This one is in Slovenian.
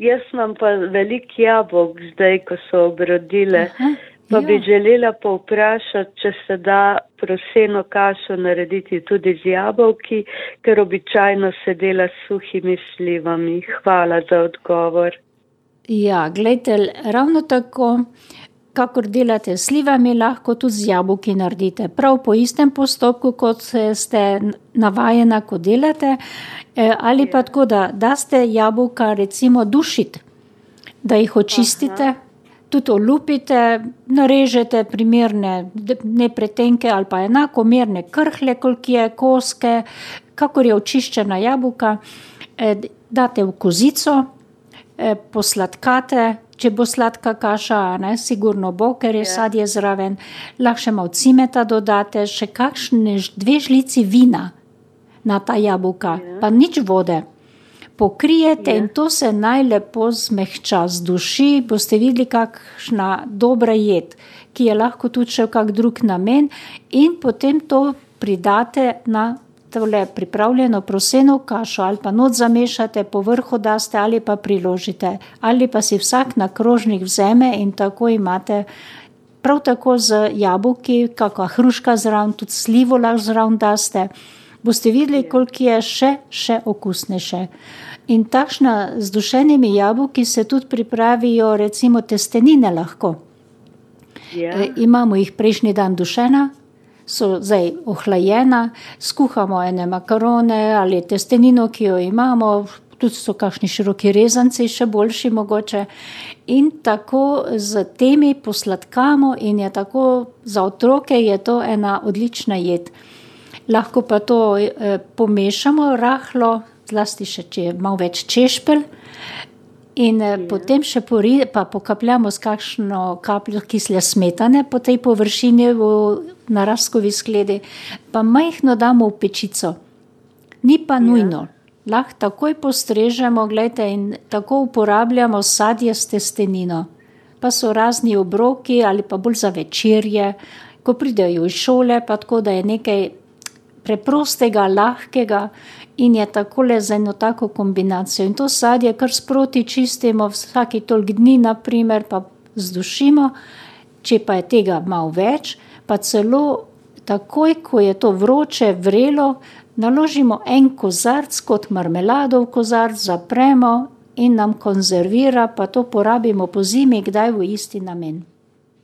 jaz imam pa velik jabolk zdaj, ko so obrodile. Aha, Pa ja. bi želela povprašati, če se da proseno kašo narediti tudi z jabolki, ker običajno se dela s suhimi slivami. Hvala za odgovor. Ja, gledajte, ravno tako, kakor delate s slivami, lahko tudi z jabolki naredite. Prav po istem postopku, kot ste navajena, ko delate, eh, ali pa tako, da daste jabolka recimo dušiti, da jih očistite. Aha. Tudi olupite, narežete primerne, ne pretenke ali pa enakomerne krhle, koliko je koske, kakor je očiščena jabolka, eh, date v kozico, posladkate, če bo sladka kaša, ne, sigurno bo, ker je Ja. sadje zraven, lahko še malo cimeta dodate, še kakšne dve žlici vina na ta jabolka, Ja. pa nič vode. Pokrijete Ja. in to se najlepo zmehča z duši, boste videli, kakšna dobra jed, ki je lahko tudi še v kak drug namen, in potem to pridate na tole pripravljeno proseno kašo ali pa not zamešate, po vrhu daste ali pa priložite, ali pa si vsak na krožnik vzame in tako imate. Prav tako z jabolki, kakšna hruška zraven, tudi slivo lahko zraven daste. Boste videli, koliko je še, še okusnejše. In takšna z dušenimi jabolki se tudi pripravijo, recimo testenine lahko. Ja, E, imamo jih prejšnji dan dušena, so zdaj ohlajena, skuhamo ene makarone ali testenino, ki jo imamo, tudi so kakšni široki rezanci, še boljši mogoče. In tako z temi posladkamo, in je tako za otroke je to ena odlična jed. Lahko pa to eh, pomešamo rahlo, zlasti še če je malo več češpelj. In ja. potem še pori, pa pokapljamo s kakšno kapljo kisle smetane po tej površini v naraskovi skledi, pa majhno damo v pečico. Ni pa ja. nujno. Lahko takoj postrežemo, gledajte, in tako uporabljamo sadje s testenino. Pa so razni obroki ali pa bolj za večerje, ko pridejo iz šole, pa tako da je nekaj preprostega, lahkega in je takole za eno tako kombinacijo. In to sadje kar sproti čistimo vsake toliko dni, naprimer, pa zdušimo, če pa je tega malo več, pa celo takoj, ko je to vroče, vrelo, naložimo en kozarc kot marmelado v kozarc, zapremo in nam konzervira, pa to porabimo po zimi, kdaj v isti namen.